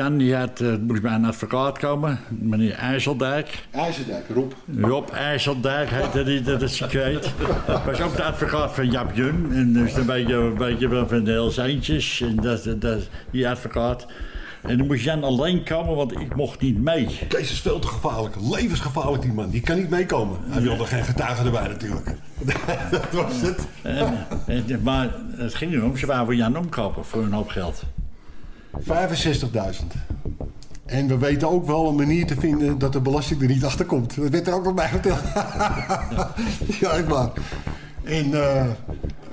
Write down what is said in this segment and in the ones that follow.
Jan die had, uh, moest bij een advocaat komen, meneer IJsseldijk. IJsseldijk, Rob. Rob IJsseldijk heette die, dat is gekleed. Was ook de advocaat van Jap Jun. En dus een beetje, een beetje van de Hells Eentjes. En dat, dat, die advocaat. En dan moest Jan alleen komen, want ik mocht niet mee. Kees is veel te gevaarlijk. Levensgevaarlijk, die man. Die kan niet meekomen. Hij wilde geen getuigen erbij natuurlijk. dat was het. En, en, maar het ging erom, ze waren voor Jan omkopen voor een hoop geld. 65.000. En we weten ook wel een manier te vinden dat de belasting er niet achter komt. Dat werd er ook nog bij verteld. ja, echt waar. En uh,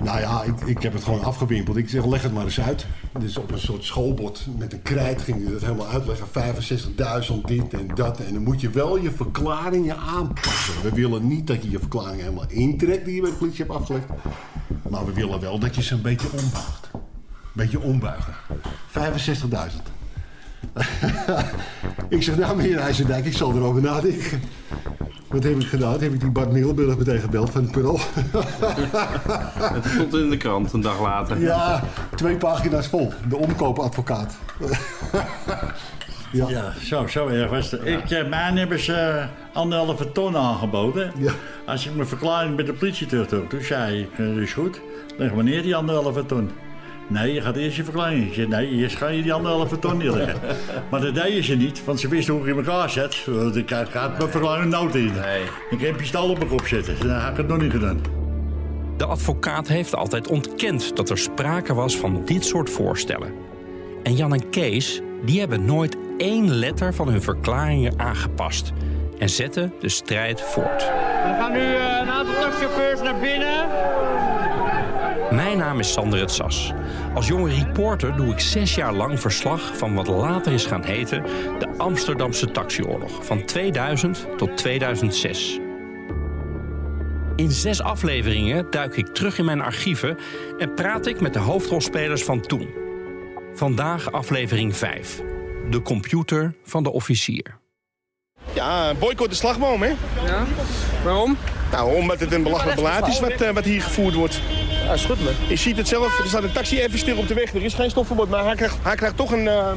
nou ja, ik, ik heb het gewoon afgewimpeld. Ik zeg, leg het maar eens uit. Dus op een soort schoolbord met een krijt ging hij dat helemaal uitleggen. 65.000 dit en dat. En dan moet je wel je verklaringen aanpassen. We willen niet dat je je verklaring helemaal intrekt die je bij de politie hebt afgelegd. Maar we willen wel dat je ze een beetje ombuigt. Een beetje ombuigen. 65.000. ik zeg, nou meneer IJzerdijk, ik zal erover nadenken. Wat heb ik gedaan? Heb ik die Bart Middelburg meteen gebeld van het Pearl. het stond in de krant een dag later. Ja, twee pagina's vol. De omkoopadvocaat. ja. ja, zo, zo erg was het. Ik, uh, mij hebben ze uh, anderhalve ton aangeboden. Ja. Als ik mijn verklaring bij de politie terug doe. Toen zei ik, uh, is goed. Leg wanneer die anderhalve ton? Nee, je gaat eerst je zei, nee, eerst ga je die anderhalve ton neerleggen. maar dat deden ze niet, want ze wisten hoe ik in elkaar zet. Ik ga mijn verklaring nood in. Nee. Ik heb pistool op mijn kop zitten. Dan heb ik het nog niet gedaan. De advocaat heeft altijd ontkend dat er sprake was van dit soort voorstellen. En Jan en Kees, die hebben nooit één letter van hun verklaringen aangepast. En zetten de strijd voort. We gaan nu uh, een aantal taxichauffeurs naar binnen. Mijn naam is Sander het Sas. Als jonge reporter doe ik zes jaar lang verslag van wat later is gaan heten de Amsterdamse taxioorlog van 2000 tot 2006. In zes afleveringen duik ik terug in mijn archieven en praat ik met de hoofdrolspelers van toen. Vandaag aflevering 5. De computer van de officier. Ja, boycott de slagboom, hè? Ja, waarom? Nou, omdat het een belachelijk beleid is wat, uh, wat hier gevoerd wordt. Ja, is goed, man. Je ziet het zelf, er staat een taxi even stil op de weg. Er is geen stopverbod, maar hij krijgt, hij krijgt toch een... Uh...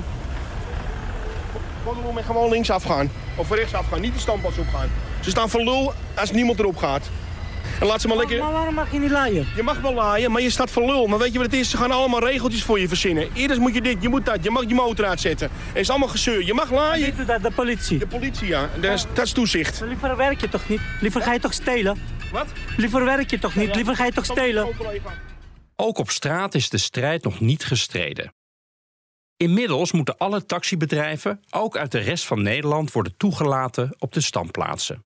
Gewoon gewoon links afgaan. Of rechts afgaan, niet de standpas opgaan. Ze staan voor lul als niemand erop gaat. En laat ze maar, lekker... maar waarom mag je niet laaien? Je mag wel laaien, maar je staat voor lul. Maar weet je wat het is? Ze gaan allemaal regeltjes voor je verzinnen. Eerst moet je dit, je moet dat, je mag je motor uitzetten. Het is allemaal gezeur. Je mag laaien. Wie doet dat? De politie? De politie, ja. Dat is, dat is toezicht. Maar liever werk je toch niet? Liever ga je toch stelen? Wat? Liever werk je toch niet? Liever ga je toch stelen? Ook op straat is de strijd nog niet gestreden. Inmiddels moeten alle taxibedrijven, ook uit de rest van Nederland, worden toegelaten op de standplaatsen.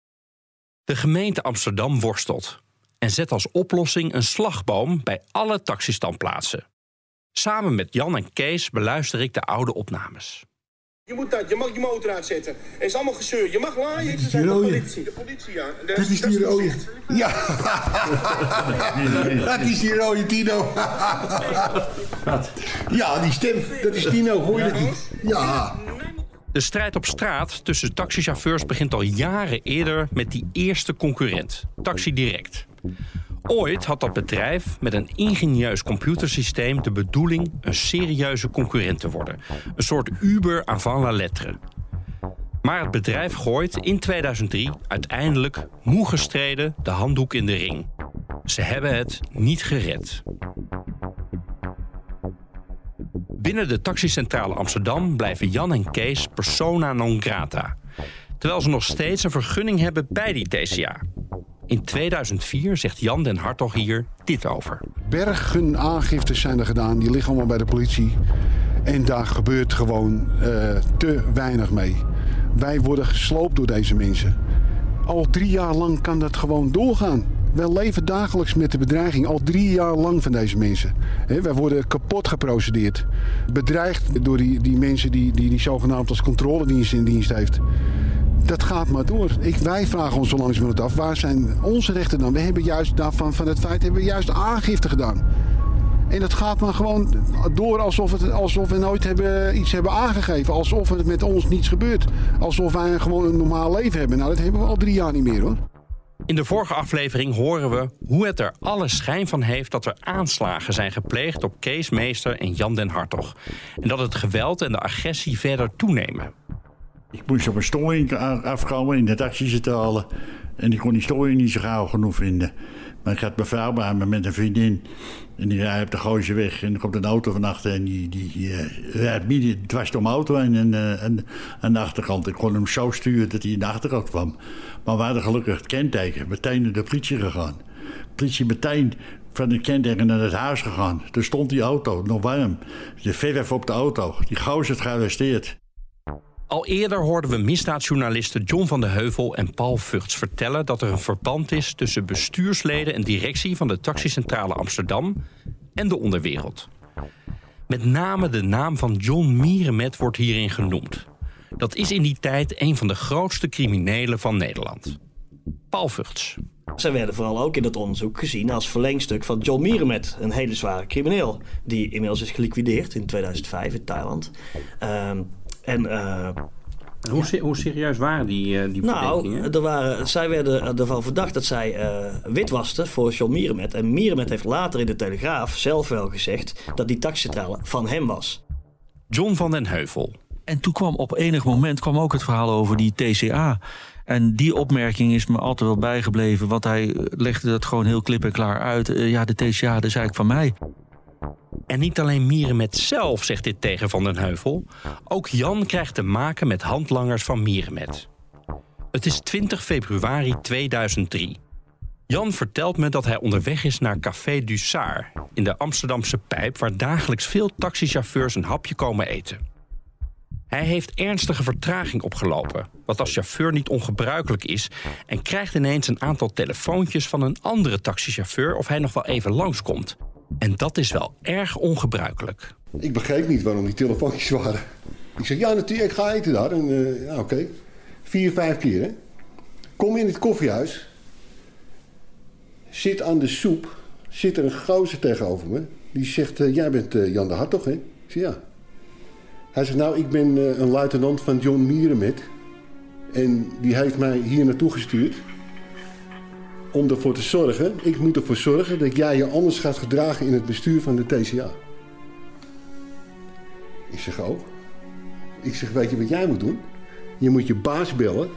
De gemeente Amsterdam worstelt en zet als oplossing een slagboom bij alle taxistandplaatsen. Samen met Jan en Kees beluister ik de oude opnames. Je moet dat, je mag je motor uitzetten. Het is allemaal gezeur. Je mag laaien. Dat is. De politie. De politie, ja. Dat, dat is die rode. Ja. dat is die rode Tino. ja, die stem. Dat is Tino. Hoor je dat niet? Ja. De strijd op straat tussen taxichauffeurs begint al jaren eerder met die eerste concurrent, Taxi Direct. Ooit had dat bedrijf met een ingenieus computersysteem de bedoeling een serieuze concurrent te worden. Een soort Uber avant la lettre. Maar het bedrijf gooit in 2003 uiteindelijk, moe gestreden, de handdoek in de ring. Ze hebben het niet gered. Binnen de taxicentrale Amsterdam blijven Jan en Kees persona non grata. Terwijl ze nog steeds een vergunning hebben bij die TCA. In 2004 zegt Jan den Hartog hier dit over. Bergen aangiftes zijn er gedaan, die liggen allemaal bij de politie. En daar gebeurt gewoon uh, te weinig mee. Wij worden gesloopt door deze mensen. Al drie jaar lang kan dat gewoon doorgaan. Wij leven dagelijks met de bedreiging, al drie jaar lang van deze mensen. Wij worden kapot geprocedeerd. Bedreigd door die, die mensen die, die, die zogenaamd als controledienst in dienst heeft. Dat gaat maar door. Ik, wij vragen ons zo langzamerhand af, waar zijn onze rechten dan? We hebben juist daarvan, van het feit hebben we juist aangifte gedaan. En dat gaat maar gewoon door alsof, het, alsof we nooit hebben, iets hebben aangegeven. Alsof het met ons niets gebeurt. Alsof wij gewoon een normaal leven hebben. Nou, dat hebben we al drie jaar niet meer hoor. In de vorige aflevering horen we hoe het er alle schijn van heeft dat er aanslagen zijn gepleegd op Kees Meester en Jan den Hartog. En dat het geweld en de agressie verder toenemen. Ik moest op een storing afkomen in de taxi zitten halen. En ik kon die storing niet zo gauw genoeg vinden. Maar ik had mijn vrouw bij me met een vriendin. En die rijdt op de Gooise weg. En er komt een auto van achter. En die, die uh, rijdt midden dwars door mijn auto en, uh, en, aan de achterkant. Ik kon hem zo sturen dat hij in de achterkant kwam. Maar we hadden gelukkig het kenteken. Meteen naar de politie gegaan. De politie meteen van het kenteken naar het huis gegaan. Er stond die auto, nog warm. De verf op de auto. Die gozer is gearresteerd. Al eerder hoorden we misdaadjournalisten John van de Heuvel en Paul Vugts vertellen dat er een verband is tussen bestuursleden en directie van de taxicentrale Amsterdam en de onderwereld. Met name de naam van John Mierenmet wordt hierin genoemd. Dat is in die tijd een van de grootste criminelen van Nederland. Paul Vugts. Zij werden vooral ook in dat onderzoek gezien als verlengstuk van John Mierenmet, een hele zware crimineel, die inmiddels is geliquideerd in 2005 in Thailand. Uh, en, uh, hoe, ja. hoe, serieus waren die, uh, die Nou, er waren, zij werden ervan verdacht dat zij uh, witwasten voor John Mierenmet. En Mierenmet heeft later in de Telegraaf zelf wel gezegd dat die taxicentrale van hem was. John van den Heuvel. En toen kwam op enig moment kwam ook het verhaal over die TCA. En die opmerking is me altijd wel bijgebleven. Want hij legde dat gewoon heel klip en klaar uit. ja, de TCA, dat is eigenlijk van mij. En niet alleen Mierenmet zelf zegt dit tegen Van den Heuvel. Ook Jan krijgt te maken met handlangers van Mierenmet. Het is 20 februari 2003. Jan vertelt me dat hij onderweg is naar Café du Saar... in de Amsterdamse Pijp... waar dagelijks veel taxichauffeurs een hapje komen eten. Hij heeft ernstige vertraging opgelopen, wat als chauffeur niet ongebruikelijk is... en krijgt ineens een aantal telefoontjes van een andere taxichauffeur... of hij nog wel even langskomt. En dat is wel erg ongebruikelijk. Ik begreep niet waarom die telefoontjes waren. Ik zeg, ja natuurlijk, ik ga eten daar. En, uh, ja, oké. Okay. Vier, vijf keer, hè. Kom in het koffiehuis. Zit aan de soep. Zit er een gozer tegenover me. Die zegt, uh, jij bent uh, Jan de Hartog, hè? Ik zeg, ja. Hij zegt, nou, ik ben een luitenant van John Mierenmet. En die heeft mij hier naartoe gestuurd om ervoor te zorgen, ik moet ervoor zorgen dat jij je anders gaat gedragen in het bestuur van de TCA. Ik zeg, oh. Ik zeg, weet je wat jij moet doen? Je moet je baas bellen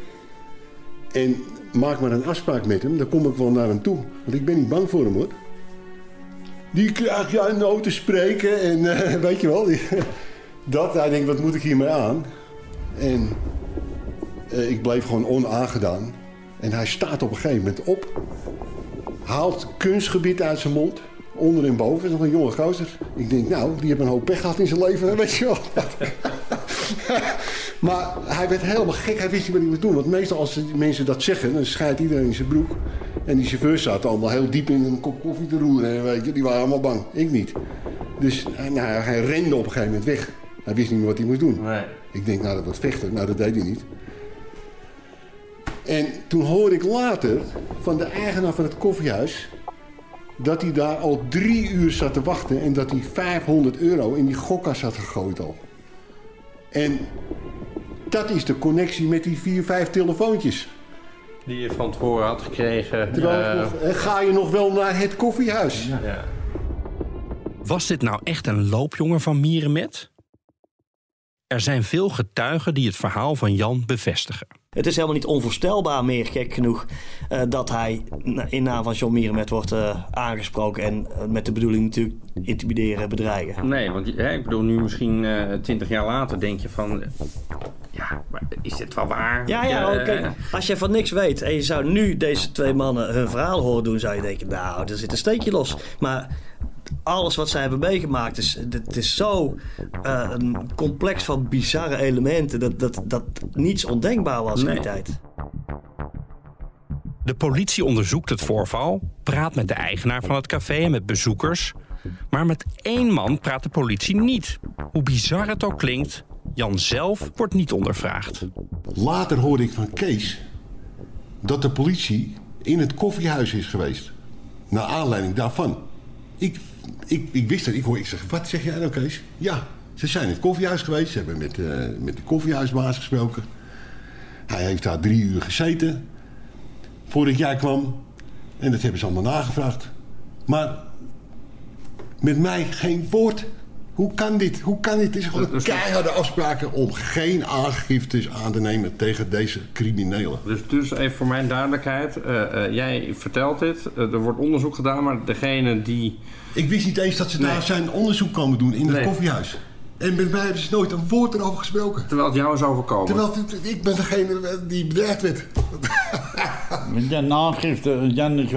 en maak maar een afspraak met hem. Dan kom ik wel naar hem toe. Want ik ben niet bang voor hem hoor. Die krijgt jij nooit te spreken en uh, weet je wel. Dat, hij denkt, wat moet ik hiermee aan? En uh, ik bleef gewoon onaangedaan. En hij staat op een gegeven moment op. Haalt kunstgebied uit zijn mond. Onder en boven. is nog een jonge gozer. Ik denk, nou, die heeft een hoop pech gehad in zijn leven. Weet je wel. maar hij werd helemaal gek. Hij wist niet wat hij moest doen. Want meestal als mensen dat zeggen, dan scheidt iedereen in zijn broek. En die chauffeurs zaten allemaal heel diep in een kop koffie te roeren. Weet je. Die waren allemaal bang. Ik niet. Dus nou, hij rende op een gegeven moment weg. Hij wist niet meer wat hij moest doen. Nee. Ik denk, nou, dat was vechten. Nou, dat deed hij niet. En toen hoorde ik later van de eigenaar van het koffiehuis... dat hij daar al drie uur zat te wachten... en dat hij 500 euro in die gokkas had gegooid al. En dat is de connectie met die vier, vijf telefoontjes. Die je van tevoren had gekregen. Terwijl, uh... ga je nog wel naar het koffiehuis? Ja. ja. Was dit nou echt een loopjongen van Mierenmet? Er zijn veel getuigen die het verhaal van Jan bevestigen. Het is helemaal niet onvoorstelbaar meer, gek genoeg, uh, dat hij in naam van John Mierenmet wordt uh, aangesproken. En uh, met de bedoeling natuurlijk intimideren, bedreigen. Nee, want hè, ik bedoel, nu misschien twintig jaar later denk je van... Ja, maar is dit wel waar? Ja, ja, oké. Okay. Als je van niks weet en je zou nu deze twee mannen hun verhaal horen doen... zou je denken, nou, er zit een steekje los. Maar alles wat zij hebben meegemaakt is, het is zo uh, een complex van bizarre elementen dat, dat, dat niets ondenkbaar was nee. in die tijd. De politie onderzoekt het voorval, praat met de eigenaar van het café en met bezoekers. Maar met één man praat de politie niet. Hoe bizar het ook klinkt, Jan zelf wordt niet ondervraagd. Later hoorde ik van Kees dat de politie in het koffiehuis is geweest. Naar aanleiding daarvan. ik, ik, ik wist het. Ik hoor, ik zeg, wat zeg jij nou Kees? Ja, ze zijn in het koffiehuis geweest. Ze hebben met, eh, met de koffiehuisbaas gesproken. Hij heeft daar drie uur gezeten. Voordat jij kwam. En dat hebben ze allemaal nagevraagd. Maar met mij geen woord. Hoe kan dit? Hoe kan dit? Het is gewoon een keiharde afspraken om geen aangiftes aan te nemen tegen deze criminelen. Dus, dus even voor mijn duidelijkheid. eh, eh, jij vertelt dit. eh, er wordt onderzoek gedaan, maar degene die... Ik wist niet eens dat ze Nee. daar zijn onderzoek komen doen in het Nee. koffiehuis. En met mij hebben ze nooit een woord erover gesproken. Terwijl het jou is overkomen. Terwijl het- ik ben degene die bedreigd werd. Met Jan aangifte, Jan ik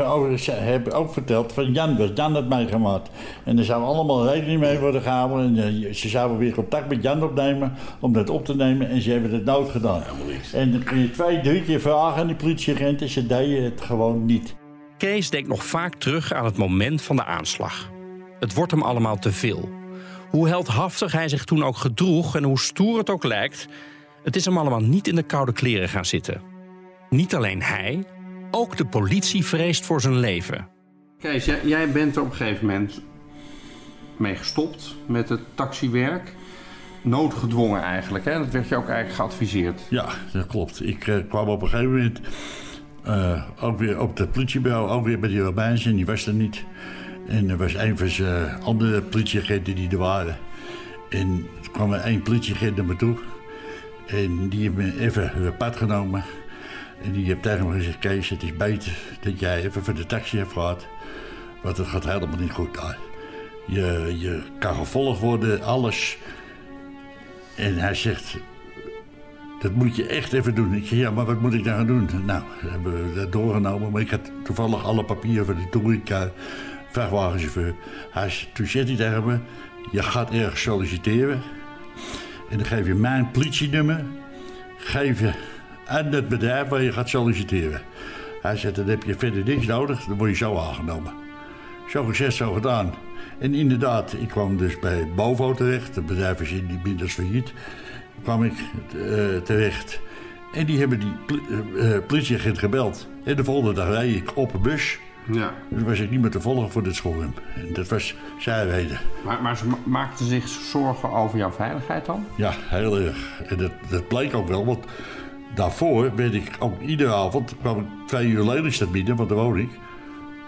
heb ook verteld van Jan was Jan het meegemaakt. En er zou allemaal rekening mee worden gehouden. En eh, ze zouden weer contact met Jan opnemen om dat op te nemen. En ze hebben het nooit gedaan. En dan kun je twee, drie keer vragen aan die politieagenten. Ze deden het gewoon niet. Kees denkt nog vaak terug aan het moment van de aanslag. Het wordt hem allemaal te veel. Hoe heldhaftig hij zich toen ook gedroeg en hoe stoer het ook lijkt, het is hem allemaal niet in de koude kleren gaan zitten. Niet alleen hij, ook de politie vreest voor zijn leven. Kees, jij, jij bent er op een gegeven moment mee gestopt met het taxiwerk. Noodgedwongen eigenlijk, hè? Dat werd je ook eigenlijk geadviseerd. Ja, dat klopt. Ik eh, kwam op een gegeven moment eh, ook weer op het politiebureau, ook weer bij die Robijns en die was er niet. En er was een van zijn andere politieagenten die er waren. En er kwam er één politieagent naar me toe. En die heeft me even pad genomen. En die heeft tegen me gezegd, Kees, het is beter dat jij even voor de taxi hebt gehad. Want het gaat helemaal niet goed daar. Je, je kan gevolgd worden, alles. En hij zegt, dat moet je echt even doen. Ik zeg, ja, maar wat moet ik dan gaan doen? Nou, hebben we dat doorgenomen. Maar ik had toevallig alle papieren van de toerica, vrachtwagenchauffeur. Hij, toen zegt hij tegen me, je gaat ergens solliciteren. En dan geef je mijn politienummer. Geef je aan het bedrijf waar je gaat solliciteren. Hij zegt, dan heb je verder niks nodig. Dan word je zo aangenomen. Zo gezegd, zo gedaan. En inderdaad, ik kwam dus bij Bovo terecht. Het bedrijf is inmiddels failliet. kwam ik eh, terecht. En die hebben die eh, eh, politieagent gebeld. En de volgende dag reed ik op een bus. Ja. Toen was ik niet meer te volgen voor dit schoolrum. En dat was zijn reden. Maar, maar ze ma- maakten zich zorgen over jouw veiligheid dan? Ja, heel erg. En dat, dat bleek ook wel, want daarvoor werd ik ook iedere avond... kwam ik twee uur Lelystad binnen, want daar woon ik.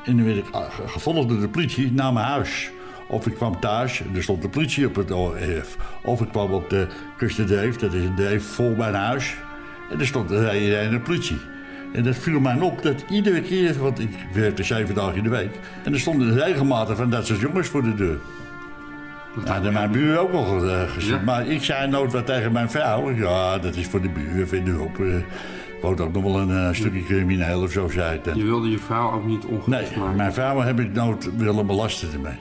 En dan werd ik ge- gevolgd door de politie naar mijn huis. Of ik kwam thuis en er stond de politie op het erf. Of ik kwam op de Kusterdreef, dat is een dreef vol mijn huis. En er stond er een de politie. En dat viel mij op dat iedere keer, want ik werkte zeven dagen in de week... en er stonden regelmatig van dat soort jongens voor de deur. Dat mijn buur ook al eh, gezien. Ja? Maar ik zei nooit wat tegen mijn vrouw. Ja, dat is voor de buur, vind u op. eh woont ook nog wel een eh, stukje crimineel of zo, zei ik dan. Je wilde je vrouw ook niet Nee, ongerust maken. mijn vrouw heb ik nooit willen belasten ermee.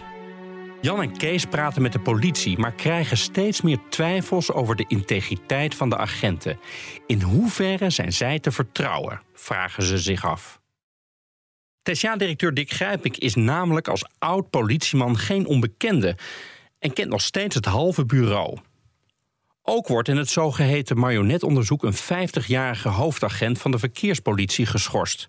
Jan en Kees praten met de politie, maar krijgen steeds meer twijfels over de integriteit van de agenten. In hoeverre zijn zij te vertrouwen, vragen ze zich af. TCA-directeur Dick Grijpink is namelijk als oud politieman geen onbekende en kent nog steeds het halve bureau. Ook wordt in het zogeheten marionetonderzoek een 50-jarige hoofdagent van de verkeerspolitie geschorst.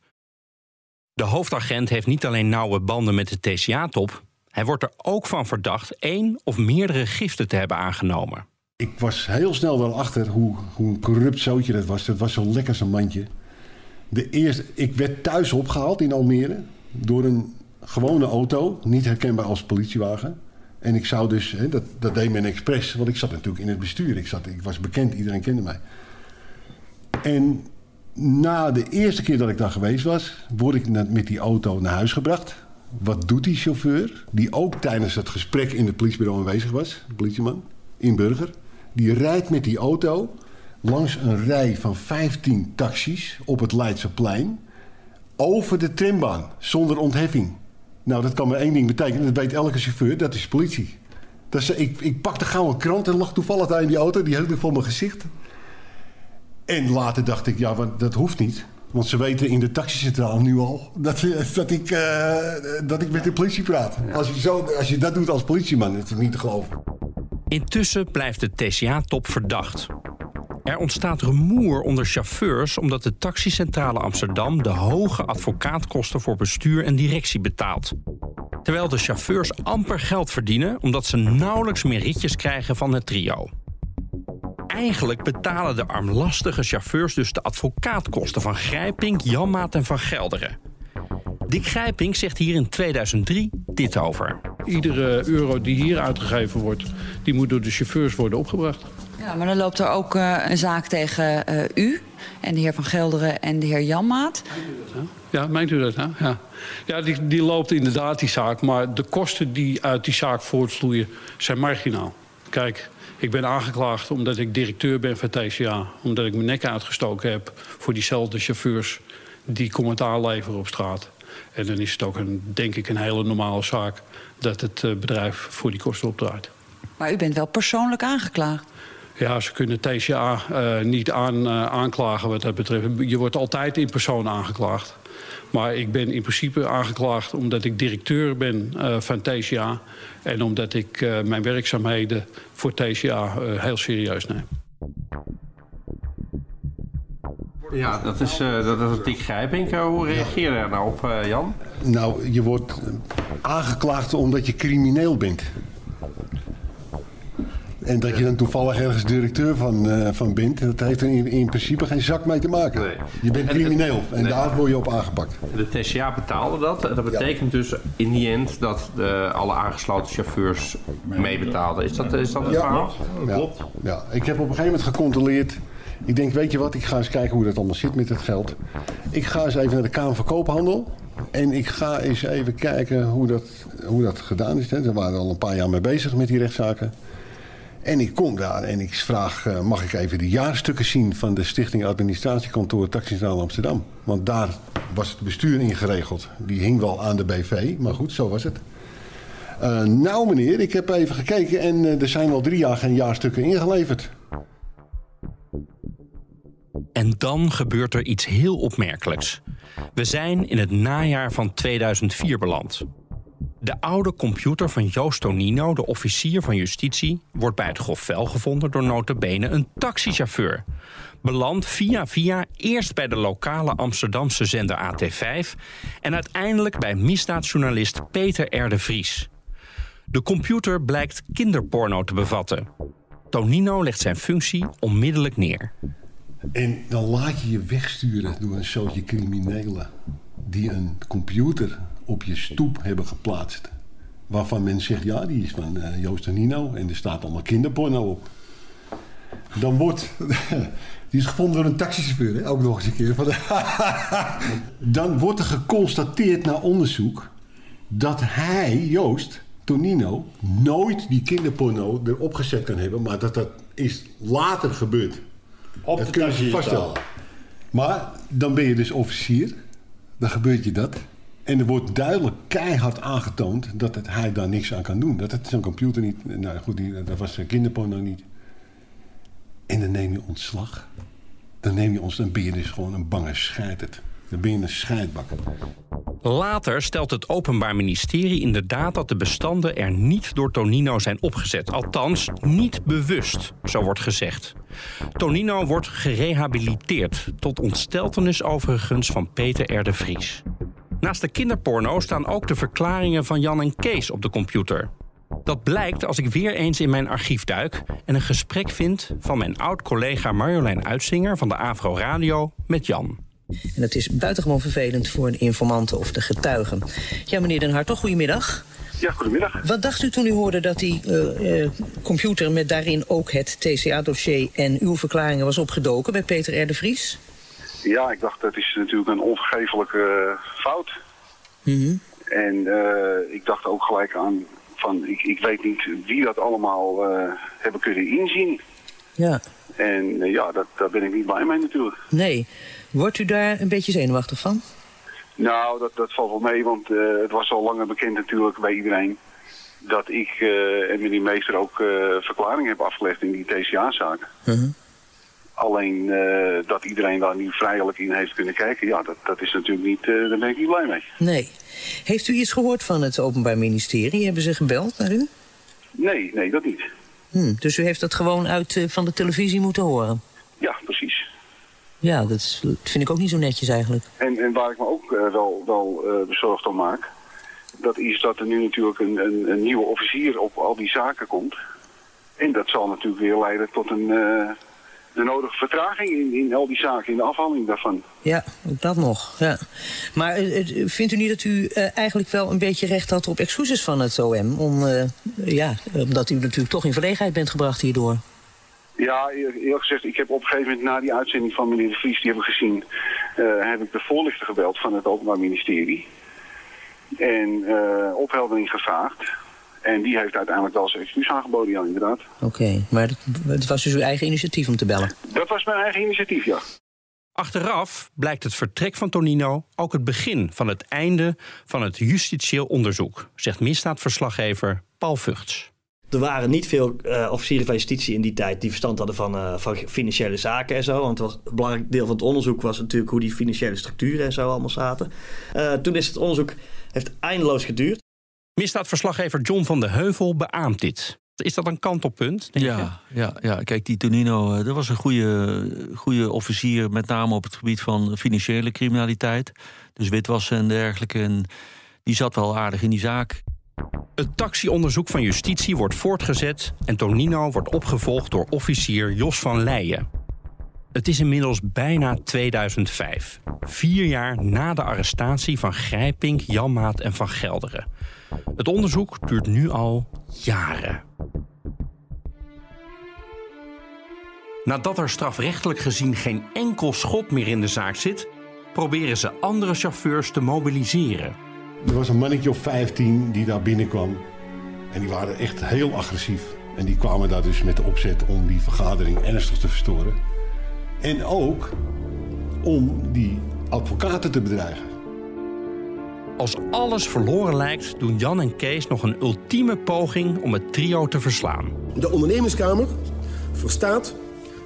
De hoofdagent heeft niet alleen nauwe banden met de TCA-top, hij wordt er ook van verdacht één of meerdere giften te hebben aangenomen. Ik was heel snel wel achter hoe, hoe een corrupt zootje dat was. Dat was zo lekker zo'n mandje. De eerste, ik werd thuis opgehaald in Almere door een gewone auto, niet herkenbaar als politiewagen. En ik zou dus, hè, dat, dat deed men expres, want ik zat natuurlijk in het bestuur. Ik, zat, ik was bekend, iedereen kende mij. En na de eerste keer dat ik daar geweest was, word ik met die auto naar huis gebracht. Wat doet die chauffeur, die ook tijdens het gesprek in het politiebureau aanwezig was, de politieman, in Burger. Die rijdt met die auto langs een rij van 15 taxis op het Leidseplein over de trambaan zonder ontheffing. Nou, dat kan maar één ding betekenen. Dat weet elke chauffeur. Dat is politie. Dat is, ik, ik pakte gauw een krant en lag toevallig daar in die auto. Die hield ik voor mijn gezicht. En later dacht ik, ja, want dat hoeft niet. Want ze weten in de taxicentraal nu al dat, dat, ik, eh, dat ik met de politie praat. Als, je zo, als je dat doet als politieman, dat is niet te geloven. Intussen blijft de TCA-top verdacht. Er ontstaat rumoer onder chauffeurs omdat de taxicentrale Amsterdam de hoge advocaatkosten voor bestuur en directie betaalt. Terwijl de chauffeurs amper geld verdienen omdat ze nauwelijks meer ritjes krijgen van het trio. Eigenlijk betalen de armlastige chauffeurs dus de advocaatkosten van Grijping, Janmaat en Van Gelderen. Dick Grijping zegt hier in 2003 dit over. Iedere euro die hier uitgegeven wordt, die moet door de chauffeurs worden opgebracht. Ja, maar dan loopt er ook uh, een zaak tegen uh, u en de heer Van Gelderen en de heer Janmaat. Ja, meent u dat? Hè? Ja, ja die, die loopt inderdaad die zaak, maar de kosten die uit die zaak voortvloeien zijn marginaal. Kijk, ik ben aangeklaagd omdat ik directeur ben van TCA. Omdat ik mijn nek uitgestoken heb voor diezelfde chauffeurs die commentaar leveren op straat. En dan is het ook, een, denk ik, een hele normale zaak dat het uh, bedrijf voor die kosten opdraait. Maar u bent wel persoonlijk aangeklaagd? Ja, ze kunnen TCA uh, niet aan, uh, aanklagen wat dat betreft. Je wordt altijd in persoon aangeklaagd. Maar ik ben in principe aangeklaagd omdat ik directeur ben uh, van TCA... en omdat ik mijn werkzaamheden voor TCA heel serieus neem. Ja, dat is, uh, dat is Grijpink. Hoe reageer je daar nou op, uh, Jan? Nou, je wordt aangeklaagd omdat je crimineel bent. En dat je dan toevallig ergens directeur van, uh, van bent, dat heeft er in, in, principe geen zak mee te maken. Nee. Je bent crimineel en, en nee. daar word je op aangepakt. De TCA betaalde dat. Dat betekent ja. dus in die end dat de, alle aangesloten chauffeurs meebetaalden. Is dat, is dat het ja, verhaal? Ja, klopt. Ja. Ik heb op een gegeven moment gecontroleerd. Ik denk, weet je wat, ik ga eens kijken hoe dat allemaal zit met het geld. Ik ga eens even naar de Kamer van Koophandel. En ik ga eens even kijken hoe dat, hoe dat gedaan is. Ze waren al een paar jaar mee bezig met die rechtszaken. En ik kom daar en ik vraag, uh, mag ik even de jaarstukken zien van de Stichting Administratiekantoor Taxicentraal Amsterdam? Want daar was het bestuur in geregeld. Die hing wel aan de BV, maar goed, zo was het. Uh, nou meneer, ik heb even gekeken en uh, er zijn al drie jaar geen jaarstukken ingeleverd. En dan gebeurt er iets heel opmerkelijks. We zijn in het najaar van 2004 beland. De oude computer van Joost Tonino, de officier van justitie... wordt bij het grofvel gevonden door notabene een taxichauffeur. Belandt via via eerst bij de lokale Amsterdamse zender AT5... en uiteindelijk bij misdaadjournalist Peter R. de Vries. De computer blijkt kinderporno te bevatten. Tonino legt zijn functie onmiddellijk neer. En dan laat je je wegsturen door een zootje criminelen... die een computer op je stoep hebben geplaatst. Waarvan men zegt, ja, die is van uh, Joost en Nino. En er staat allemaal kinderporno op. Dan wordt... Die is gevonden door een taxichauffeur, hè? ook nog eens een keer. Van dan wordt er geconstateerd na onderzoek... dat hij, Joost, Tonino, nooit die kinderporno erop gezet kan hebben... maar dat dat is later gebeurd. Op dat kun je vaststellen. Maar dan ben je dus officier. Dan gebeurt je dat. En er wordt duidelijk keihard aangetoond dat het, hij daar niks aan kan doen. Dat het zijn computer niet... Nou goed, die, dat was zijn kinderporno niet. En dan neem je ontslag. Dan neem je ons... Dan ben je dus gewoon een bange scheiterd. Dan ben je een scheidbak. Later stelt het Openbaar Ministerie inderdaad dat de bestanden er niet door Tonino zijn opgezet. Althans, niet bewust, zo wordt gezegd. Tonino wordt gerehabiliteerd, tot ontsteltenis overigens van Peter R. Vries. Naast de kinderporno staan ook de verklaringen van Jan en Kees op de computer. Dat blijkt als ik weer eens in mijn archief duik en een gesprek vind van mijn oud-collega Marjolein Uitzinger van de Avro Radio met Jan. En dat is buitengewoon vervelend voor de informanten of de getuigen. Ja, meneer Den Hartog, goedemiddag. Ja, goedemiddag. Wat dacht u toen u hoorde dat die uh, uh, computer met daarin ook het TCA-dossier en uw verklaringen was opgedoken bij Peter R. de Vries? Ja, ik dacht dat is natuurlijk een onvergeeflijke fout. Mm -hmm. En uh, ik dacht ook gelijk aan van ik, ik weet niet wie dat allemaal hebben kunnen inzien. Ja. En ja, dat, daar ben ik niet blij mee natuurlijk. Nee. Wordt u daar een beetje zenuwachtig van? Nou, dat, dat valt wel mee, want het was al langer bekend natuurlijk bij iedereen... dat ik en meneer Meester ook verklaringen hebben afgelegd in die TCA-zaak. -huh. Alleen dat iedereen daar nu vrijelijk in heeft kunnen kijken... ja, dat, dat is natuurlijk niet... daar ben ik niet blij mee. Nee. Heeft u iets gehoord van het Openbaar Ministerie? Hebben ze gebeld naar u? Nee, nee, dat niet. Hm, dus u heeft dat gewoon uit van de televisie moeten horen? Ja, precies. Ja, dat, is, dat, vind ik ook niet zo netjes eigenlijk. En, en waar ik me ook uh, wel, wel uh, bezorgd om maak... Dat is dat er nu natuurlijk een, een, een nieuwe officier op al die zaken komt. En dat zal natuurlijk weer leiden tot een, eh, de nodige vertraging in, in al die zaken, in de afhandeling daarvan. Ja, dat nog. Ja. Maar eh, eh, vindt u niet dat u eh, eigenlijk wel een beetje recht had op excuses van het OM? Om, ja, omdat u natuurlijk toch in verlegenheid bent gebracht hierdoor. Ja, eer- eerlijk gezegd, ik heb op een gegeven moment na die uitzending van meneer De Vries, die hebben we gezien, heb ik de voorlichter gebeld van het Openbaar Ministerie. En opheldering gevraagd. En die heeft uiteindelijk wel zijn excuus aangeboden, ja, inderdaad. Oké, maar het, was dus uw eigen initiatief om te bellen? Dat was mijn eigen initiatief, ja. Achteraf blijkt het vertrek van Tonino ook het begin van het einde van het justitieel onderzoek, zegt misdaadverslaggever Paul Vugts. Er waren niet veel eh, officieren van justitie in die tijd die verstand hadden van, eh, van financiële zaken en zo. Want het was, een belangrijk deel van het onderzoek was natuurlijk hoe die financiële structuren en zo allemaal zaten. Eh, toen is het onderzoek heeft eindeloos geduurd. Misdaadverslaggever John van de Heuvel beaamt dit. Is dat een kantelpunt? denk je? Ja, ja, ja, kijk, die Tonino, eh, dat was een goede, goede officier, met name op het gebied van financiële criminaliteit. Dus witwassen en dergelijke. En die zat wel aardig in die zaak. Het taxionderzoek van justitie wordt voortgezet en Tonino wordt opgevolgd door officier Jos van Leijen. Het is inmiddels bijna 2005, vier jaar na de arrestatie van Grijpink, Janmaat en Van Gelderen. Het onderzoek duurt nu al jaren. Nadat er strafrechtelijk gezien geen enkel schot meer in de zaak zit, proberen ze andere chauffeurs te mobiliseren. Er was een mannetje of 15 die daar binnenkwam. En die waren echt heel agressief. En die kwamen daar dus met de opzet om die vergadering ernstig te verstoren. En ook om die advocaten te bedreigen. Als alles verloren lijkt, doen Jan en Kees nog een ultieme poging om het trio te verslaan. De ondernemingskamer verstaat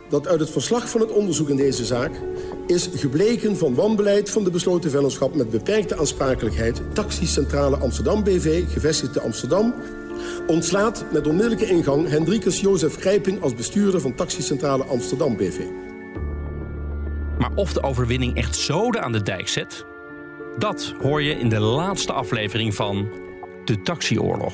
dat uit het verslag van het onderzoek in deze zaak is gebleken van wanbeleid van de besloten vennootschap met beperkte aansprakelijkheid Taxicentrale Amsterdam BV, gevestigd te Amsterdam, ontslaat met onmiddellijke ingang Hendrikus Jozef Grijping als bestuurder van Taxicentrale Amsterdam BV. Maar of de overwinning echt zoden aan de dijk zet, dat hoor je in de laatste aflevering van De Taxioorlog.